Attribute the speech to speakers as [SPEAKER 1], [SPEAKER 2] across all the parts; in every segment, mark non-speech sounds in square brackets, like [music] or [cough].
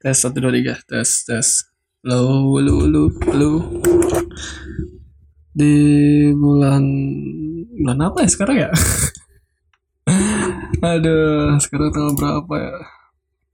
[SPEAKER 1] Tes satu dua tiga tes tes. Lu lu lu lu. Di bulan bulan apa ya sekarang ya? [laughs] Aduh, sekarang tanggal berapa ya?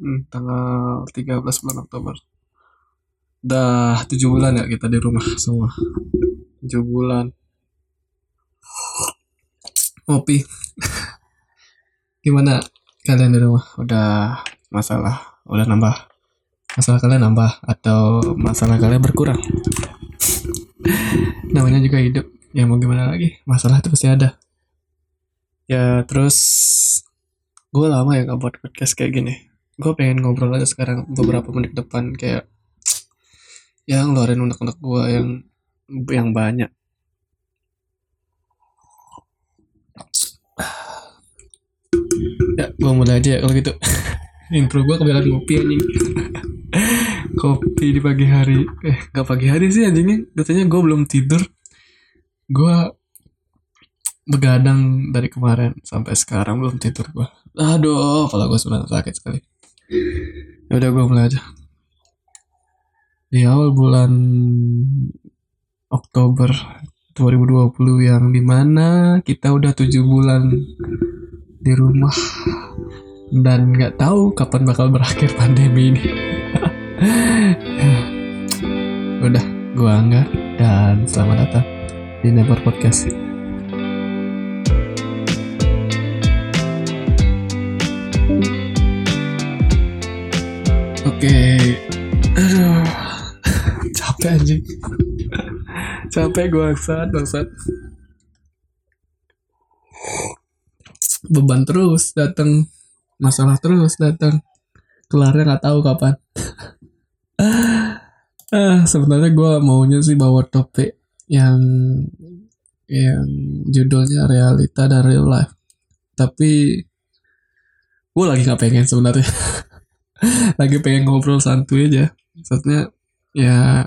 [SPEAKER 1] Hmm, tanggal 13 bulan Oktober. Dah 7 bulan ya kita di rumah semua. 7 bulan. Ngopi. [laughs] Gimana kalian di rumah? Udah masalah? Udah nambah? Masalah kalian nambah atau masalah kalian berkurang? Namanya juga hidup. Ya mau gimana lagi? Masalah itu pasti ada. Ya terus gue lama ya gak buat podcast kayak gini. Gue pengen ngobrol aja sekarang beberapa menit depan kayak yang ngeluarin unek-unek gue yang yang banyak. Ya, gue mulai aja ya kalau gitu. [laughs] Intro gue kebanyakan ngopi anjing. [laughs] Kopi di pagi hari. Eh, gak pagi hari sih anjingnya. Katanya gue belum tidur. Gue begadang dari kemarin sampai sekarang belum tidur gue. Aduh, kalau gue sebenarnya sakit sekali. Ya udah gue mulai aja. Di awal bulan Oktober 2020 yang di mana kita udah tujuh bulan di rumah dan nggak tahu kapan bakal berakhir pandemi ini. [sighs] udah, gua Angga dan selamat datang di Never Podcast. Oke, aduh, [sighs] capek anjing, capek gua bangsat, bangsat. Beban terus datang, masalah terus datang, kelarnya nggak tahu kapan. [laughs] ah, [sighs] sebenarnya gua maunya sih bawa topik yang yang judulnya realita dan real life, tapi gue lagi nggak pengen sebenarnya. [laughs] lagi pengen ngobrol santuy aja. Maksudnya ya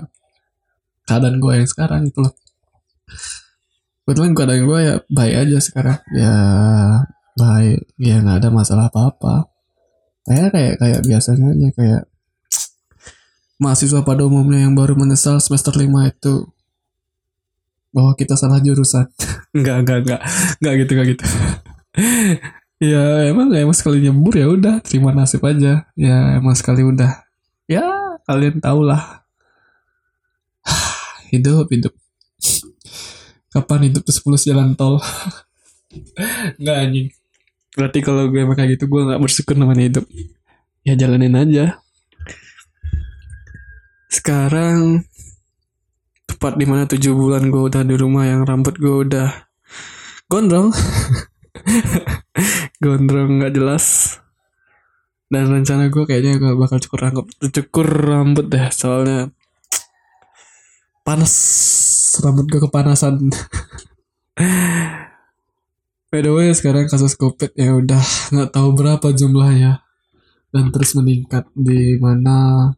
[SPEAKER 1] keadaan gue yang sekarang gitu loh. Kebetulan keadaan gue ya baik aja sekarang. Ya baik. Ya nggak ada masalah apa apa kayak kayak kayak biasanya aja kayak mahasiswa pada umumnya yang baru menyesal semester 5 itu. Bahwa kita salah jurusan. [laughs] Nggak nggak nggak. Nggak gitu nggak gitu. [laughs] Ya emang emang sekali nyembur ya udah terima nasib aja. Ya emang sekali udah. Ya kalian tau lah. [sighs] Hidup hidup. [sighs] Kapan hidup ke 10 jalan tol? [laughs] Nggak anjing. Berarti kalau gue emang kayak gitu gue nggak bersyukur namanya hidup. Ya jalanin aja sekarang tepat di mana tujuh bulan gue udah di rumah yang rambut gue udah gondrong. [laughs] Gondrong nggak jelas. Dan rencana gue kayaknya gue bakal cukur rambut cukur rambut deh soalnya panas. Rambut gue kepanasan. [laughs] By the way sekarang kasus covid ya udah nggak tahu berapa jumlahnya. Dan terus meningkat di mana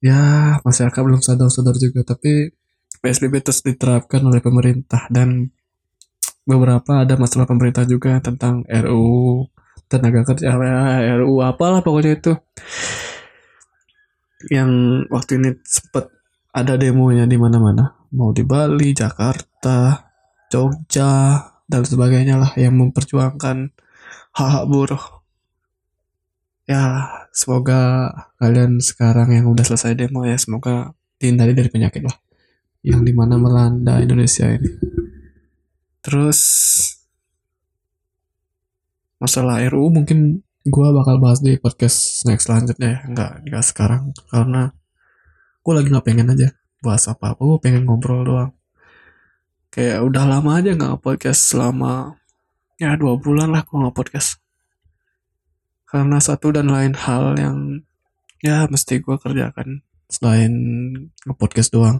[SPEAKER 1] ya masyarakat belum sadar-sadar juga tapi PSBB terus diterapkan oleh pemerintah dan beberapa ada masalah pemerintah juga tentang RUU tenaga kerja RUU apalah pokoknya itu. Yang waktu ini sempet ada demonya di mana-mana. Mau di Bali Jakarta Jogja dan sebagainya lah yang memperjuangkan hak-hak buruh ya semoga kalian sekarang yang udah selesai demo ya semoga dihindari dari penyakit lah yang di mana melanda Indonesia ini Terus masalah RUU mungkin gue bakal bahas di podcast next selanjutnya ya. Nggak, nggak sekarang. Karena gue lagi nggak pengen aja bahas apa-apa. Gue pengen ngobrol doang. Kayak udah lama aja nggak podcast selama ya dua bulan lah gue nggak podcast. Karena satu dan lain hal yang ya mesti gue kerjakan selain nge-podcast doang.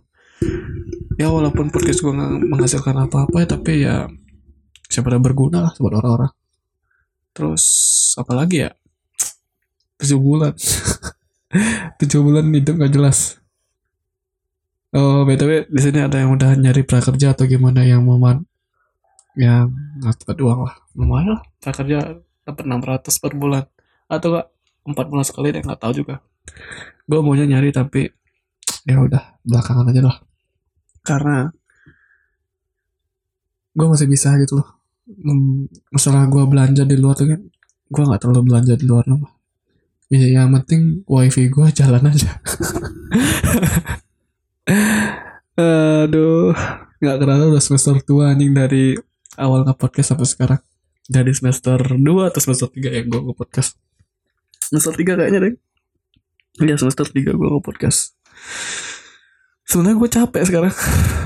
[SPEAKER 1] Ya walaupun podcast gue nggak menghasilkan apa-apa tapi ya siapa berguna lah buat orang-orang. Terus apalagi ya? Tujuh bulan. [laughs] Tujuh bulan hidup gak jelas. Oh btw di sini ada yang udah nyari prakerja atau gimana yang mau man yang dapat uang lah. Lumayan lah prakerja dapat 600 per bulan atau gak empat bulan sekali deh nggak tahu juga. Gue maunya nyari tapi ya udah belakangan aja lah. Karena gue masih bisa gitu loh. Masalah gue belanja di luar tuh kan gue nggak terlalu belanja di luar loh ya yang penting wifi gue [laughs] jalan aja. Aduh nggak kerasa udah semester tua anjing dari awal nge podcast sampai sekarang. Dari semester 2 atau semester 3 ya gue nge podcast semester 3 kayaknya deh Iya semester 3 gue nge podcast. Sebenarnya gue capek sekarang.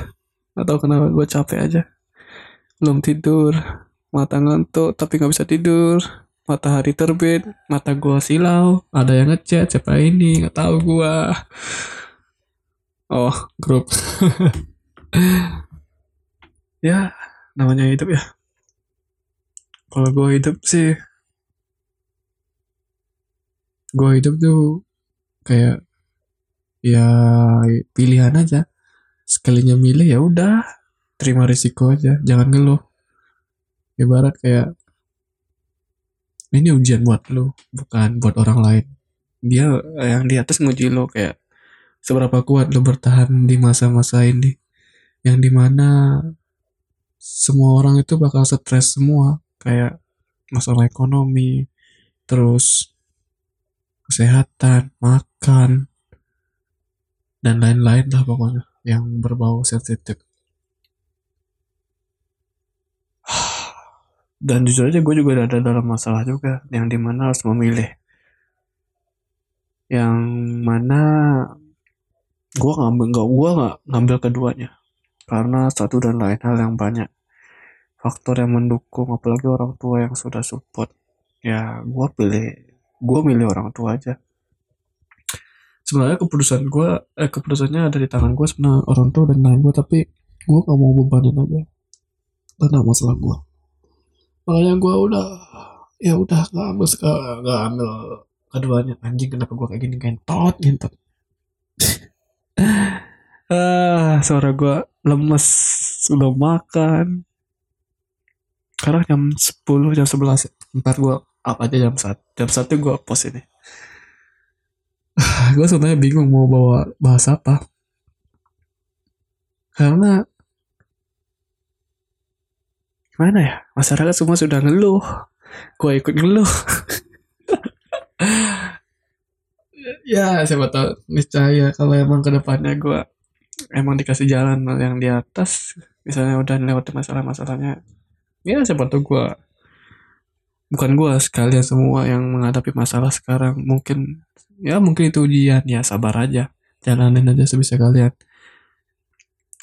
[SPEAKER 1] [laughs] Atau kenapa gue capek aja. Belum tidur mata ngantuk tapi nggak bisa tidur. Matahari terbit mata gua silau ada yang ngechat siapa ini? Nggak tahu gua. Oh grup. [laughs] Ya namanya hidup ya. Kalau gua hidup sih gua hidup tuh kayak ya pilihan aja. Sekalinya milih ya udah terima risiko aja jangan ngeluh. Ibarat kayak ini ujian buat lo bukan buat orang lain. Dia yang di atas nguji lo kayak seberapa kuat lo bertahan di masa-masa ini. Yang di mana semua orang itu bakal stres semua. Kayak masalah ekonomi terus kesehatan makan dan lain-lain lah pokoknya yang berbau sensitif. [sighs] Dan jujur aja gue juga ada dalam masalah juga yang di mana harus memilih. Yang mana gue ngambil nggak gue nggak ngambil keduanya. Karena satu dan lain hal yang banyak faktor yang mendukung apalagi orang tua yang sudah support. Ya gue pilih gue milih orang tua aja. Sebenarnya keputusan gue eh keputusannya ada di tangan gue sebenarnya orang tua dan lain gue tapi gue gak mau bebanin aja. Karena masalah gue makanya gue udah ya udah nggak ambil nggak ambil keduanya. Anjing kenapa gue kayak gini? Gentot gentot [laughs] ah suara gue lemes sudah makan. Sekarang jam 10 jam 11 ntar gue apa aja jam 1 jam 1 gue post ini. [laughs] Gue sebenarnya bingung mau bawa bahas apa. Karena gimana ya? Masyarakat semua sudah ngeluh. Gue ikut ngeluh. [laughs] Ya siapa tahu niscaya kalau emang ke depannya gue emang dikasih jalan yang di atas misalnya udah lewat masalah-masalahnya ya siapa tahu gue bukan gue sekalian semua yang menghadapi masalah sekarang. Mungkin ya mungkin itu ujian. Ya sabar aja. Jalanin aja sebisa kalian.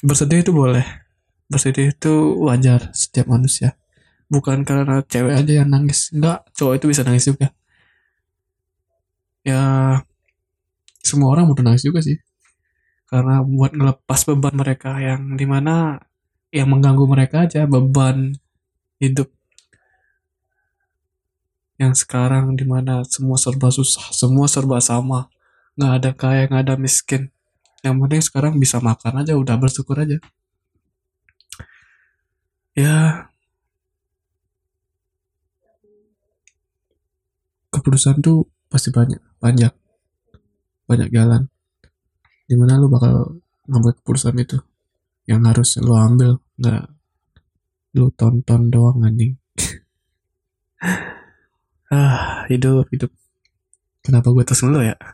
[SPEAKER 1] Bersedih itu boleh. Bersedih itu wajar setiap manusia. Bukan karena cewek aja yang nangis. Enggak cowok itu bisa nangis juga. Ya semua orang butuh nangis juga sih. Karena buat ngelepas beban mereka yang di mana yang mengganggu mereka aja beban hidup yang sekarang di mana semua serba susah semua serba sama. Nggak ada kaya nggak ada miskin. Yang penting sekarang bisa makan aja udah bersyukur aja. Ya. Keputusan tuh pasti banyak banyak banyak jalan. Di mana lu bakal ngambil keputusan itu? Yang harus lu ambil nggak lu tonton doang anjing [laughs] ah hidup hidup. Kenapa gue terus lu ya? [laughs]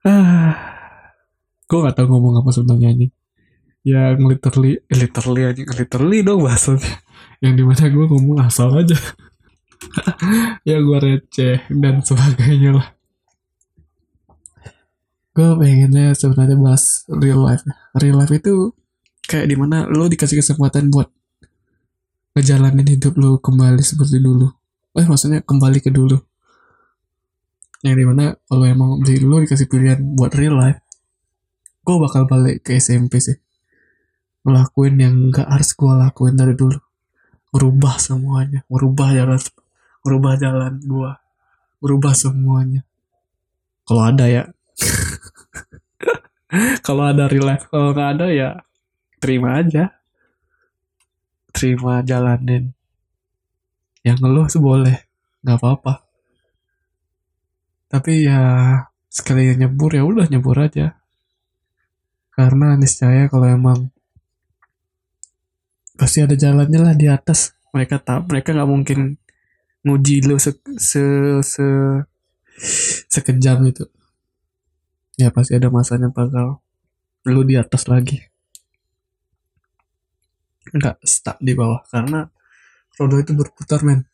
[SPEAKER 1] Ah gue gak tau ngomong apa sebenarnya anjing yang literally eh, literally aja literally dong bahasanya. Yang di mana gue ngomong asal aja. [laughs] Ya gue receh dan sebagainya lah. Gue pengennya sebenarnya bahas real life. Real life itu kayak di mana lo dikasih kesempatan buat ngejalanin hidup lo kembali seperti dulu. Eh maksudnya kembali ke dulu. Yang di mana kalau emang dari lo dikasih pilihan buat real life gue bakal balik ke SMP sih. Ngelakuin yang gak harus gue lakuin dari dulu. Merubah semuanya. Merubah jalan. Merubah jalan gue merubah semuanya. Kalau ada ya. [laughs] Kalau ada relax kalau nggak ada ya terima aja terima jalanin. Yang ngeluh boleh nggak apa-apa. Tapi ya sekali nyebur ya udah nyebur aja. Karena niscaya kalau emang pasti ada jalannya lah di atas. Mereka tak mereka nggak mungkin nguji lu se, se, se sekejam itu. Ya pasti ada masanya bakal lu di atas lagi nggak stuck di bawah karena roda itu berputar men.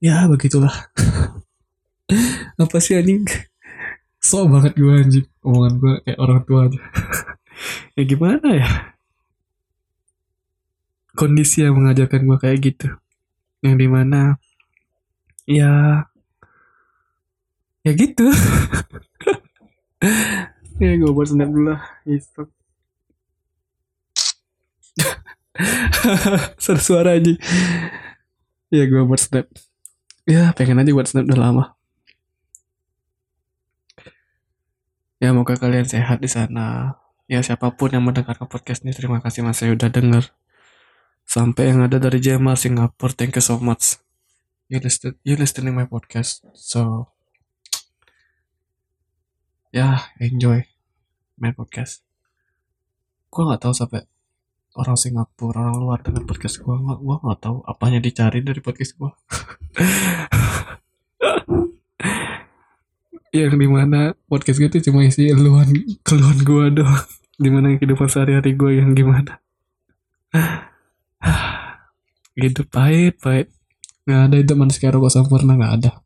[SPEAKER 1] Ya begitulah. [laughs] Apa sih anjing? So banget gue anjing. Omongan gue kayak orang tua aja [laughs] ya gimana ya? Kondisi yang mengajarkan gue kayak gitu. Yang di mana ya ya gitu. [laughs] Ya gue buat dulu lah. Itu [laughs] suara suara aja. Ya gue buat snap. Ya pengen aja buat snap udah lama. Ya moga kalian sehat di sana. Ya siapa pun yang mendengarkan podcast ini terima kasih mas. Saya udah denger. Sampai yang ada dari Jamal Singapura thank you so much. You listen you listening my podcast so. Ya enjoy my podcast. Gue nggak tahu sampai orang Singapura orang luar dengan podcast gue nggak gue nggak tahu apanya dicari dari podcast gue [laughs] yang di mana podcast gue itu cuma isi keluhan keluhan gue doang. Di mana kehidupan sehari-hari gue yang gimana? Hidup [sighs] pahit pahit. Nggak ada itu manusia rokok sempurna nggak ada. [laughs]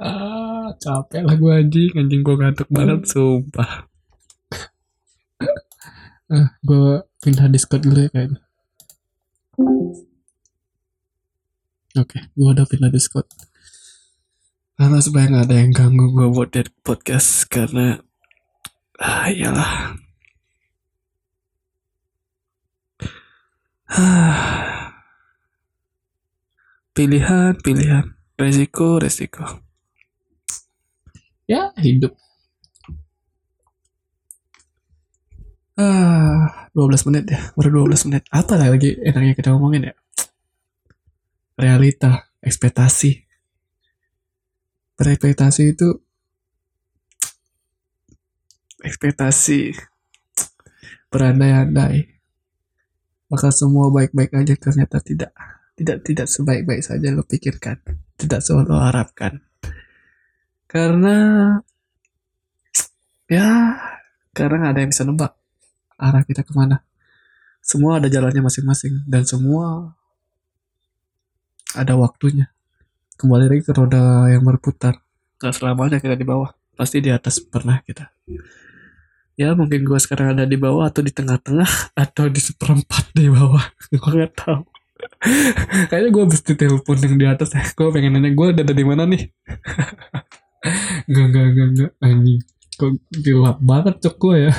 [SPEAKER 1] Ah, capek lah gue anjing. Anjing gue ngantuk banget sumpah ah, gue pindah discord dulu ya kayaknya oke okay, gue udah pindah discord. Karena supaya nggak ada yang ganggu gue buat podcast karena ah iyalah. [sighs] Pilihan pilihan. Resiko resiko. Ya hidup ah 12 menit ya baru 12 menit. Apa lagi enaknya kita ngomongin ya? Realita ekspektasi. Berekspektasi itu ekspektasi berandai-andai. Maka semua baik-baik aja ternyata tidak. Tidak tidak sebaik-baik saja lo pikirkan. Tidak selalu harapkan. Karena ya karena ada yang bisa nebak arah kita ke mana. Semua ada jalannya masing-masing dan semua ada waktunya. Kembali lagi ke roda yang berputar. Gak selamanya kita di bawah pasti di atas pernah kita. Ya mungkin gue sekarang ada di bawah atau di tengah-tengah atau di seperempat di bawah. [laughs] Gue nggak tahu. [laughs] Kayaknya gue habis telepon yang di atas ya. Gue pengen nanya gue ada di mana nih? [laughs] Gak gak gak gak anjing. Kok gelap banget cok gue ya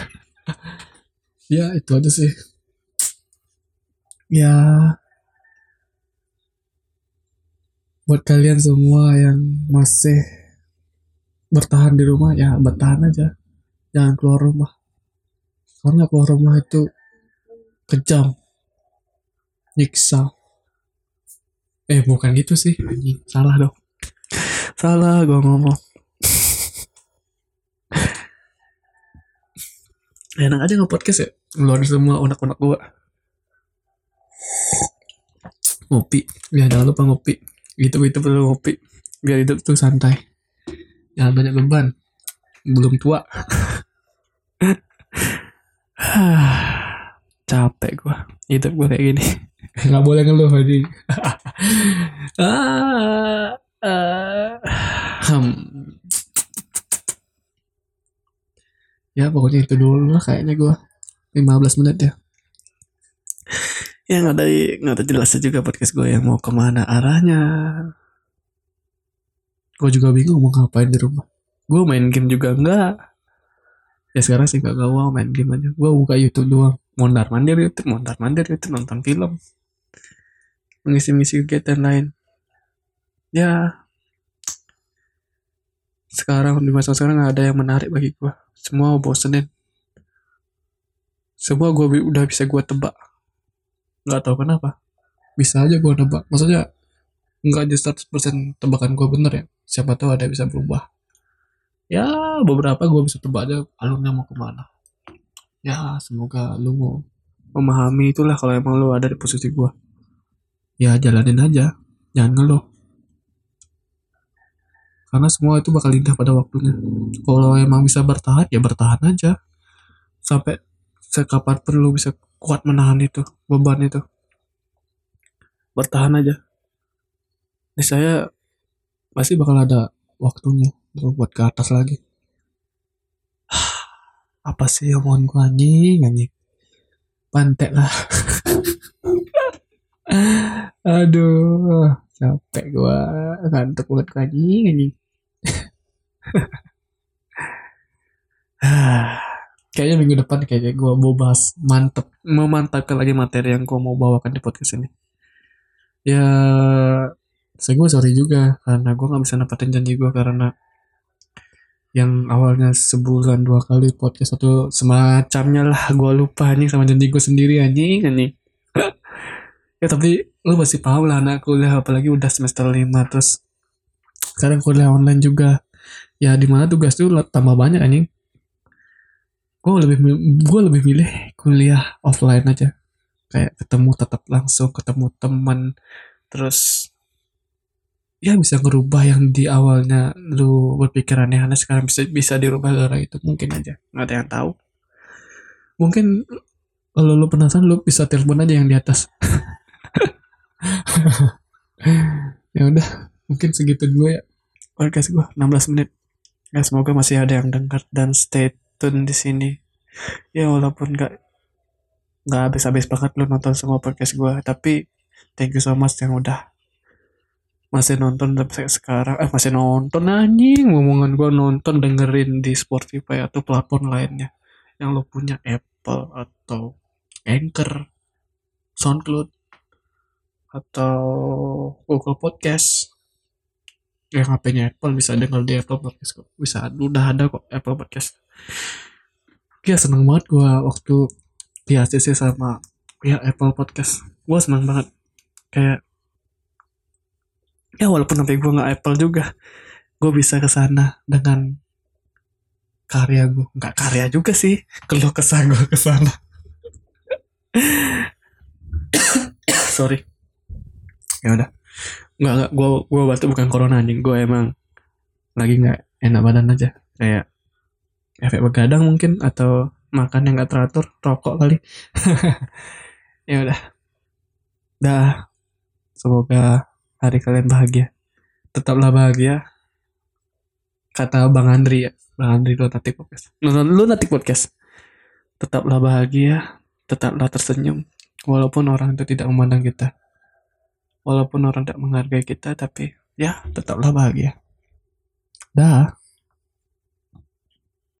[SPEAKER 1] ya itu aja sih. Ya. Buat kalian semua yang masih bertahan di rumah ya bertahan aja. Jangan keluar rumah. Karena keluar rumah itu kejam. Nyiksa. Eh bukan gitu sih. Salah dong. Salah gua ngomong. [laughs] Enak aja nge-podcast ya ngeluarin semua unek-unek gua. Ngopi. Ya jangan lupa ngopi. Gitu itu perlu ngopi. Biar hidup tuh santai. Jangan banyak beban. Belum tua. [sighs] Capek gua. Hidup gua kayak gini. Nggak boleh ngeluh aja ah, ah, hmm. ya pokoknya itu dulu lah kayaknya gua 15 menit ya? Ya nggak ada nggak ada jelasnya juga podcast gue yang mau ke mana arahnya. Gue juga bingung mau ngapain di rumah. Gue main game juga enggak ya sekarang sih gak gawa main game aja. Gue buka YouTube doang. Mondar mandir YouTube mondar mandir YouTube nonton film. Mengisi-ngisi kegiatan lain. Ya sekarang di masa sekarang gak ada yang menarik bagi gue semua bosenin semua gue udah bisa gue tebak. Nggak tahu kenapa. Bisa aja gue nebak. Maksudnya nggak aja 100% tebakan gue bener ya. Siapa tahu ada bisa berubah. Ya beberapa gue bisa tebak aja alurnya mau ke mana. Ya semoga lu mau memahami itulah kalau emang lu ada di posisi gue ya jalanin aja. Jangan ngeluh. Karena semua itu bakal indah pada waktunya. Kalau emang bisa bertahan ya bertahan aja. Sampai sekapan perlu bisa kuat menahan itu beban itu. Bertahan aja. Ini saya pasti bakal ada waktunya untuk buat ke atas lagi. [sighs] Apa sih omongan gue anjing anjing? Pantek lah. [laughs] Aduh capek gue ngantuk banget gue anjing anjing [laughs] kayaknya minggu depan kayaknya gue mau bahas mantep. Memantapkan lagi materi yang gue mau bawakan di podcast ini. Ya saya gue sorry juga karena gue nggak bisa nepatin janji gue karena yang awalnya sebulan dua kali podcast atau semacamnya lah gue lupa nih sama janji gue sendiri anjing anjing. [laughs] Ya tapi lu pasti paham lah anak kuliah apalagi udah semester 5 terus sekarang kuliah online juga. Ya di mana tugas tuh tambah banyak anjing gue lebih gue lebih milih kuliah offline aja. Kayak ketemu tetap langsung ketemu teman terus ya bisa ngerubah yang di awalnya lu berpikir aneh-aneh sekarang bisa bisa dirubah gara itu mungkin aja. Nggak ada yang tahu. Mungkin kalau lu penasaran lu bisa telepon aja yang di atas. [laughs] Ya udah mungkin segitu dulu ya podcast gue 16 menit. Ya semoga masih ada yang dengar dan stay tune di sini. Ya walaupun nggak nggak habis-habis banget lu nonton semua podcast gue tapi thank you so much yang udah masih nonton sampai sekarang. Eh masih nonton anjing. Ngomongan gue nonton dengerin di Spotify atau platform lainnya. Yang lo punya Apple atau Anchor SoundCloud atau Google Podcast. Yang HP-nya Apple bisa denger di Apple Podcast kok. Bisa udah ada kok Apple Podcast ya seneng banget gue waktu di ACC sama ya Apple Podcast. Gue seneng banget. Kayak ya walaupun sampai gue nggak Apple juga gue bisa ke sana dengan karya gue nggak karya juga sih kalau kesah gue ke sana. [coughs] Sorry. Ya udah. Nggak nggak gue gue batuk bukan corona anjing gue emang lagi nggak enak badan aja. Kayak efek begadang mungkin atau makan yang nggak teratur rokok kali [laughs] ya udah dah semoga hari kalian bahagia. Tetaplah bahagia. Kata Bang Andri ya. Bang Andri Lunatic Podcast. Lunatic Podcast. Tetaplah bahagia. Tetaplah tersenyum. Walaupun orang itu tidak memandang kita. Walaupun orang tidak menghargai kita. Tapi ya tetaplah bahagia. Dah.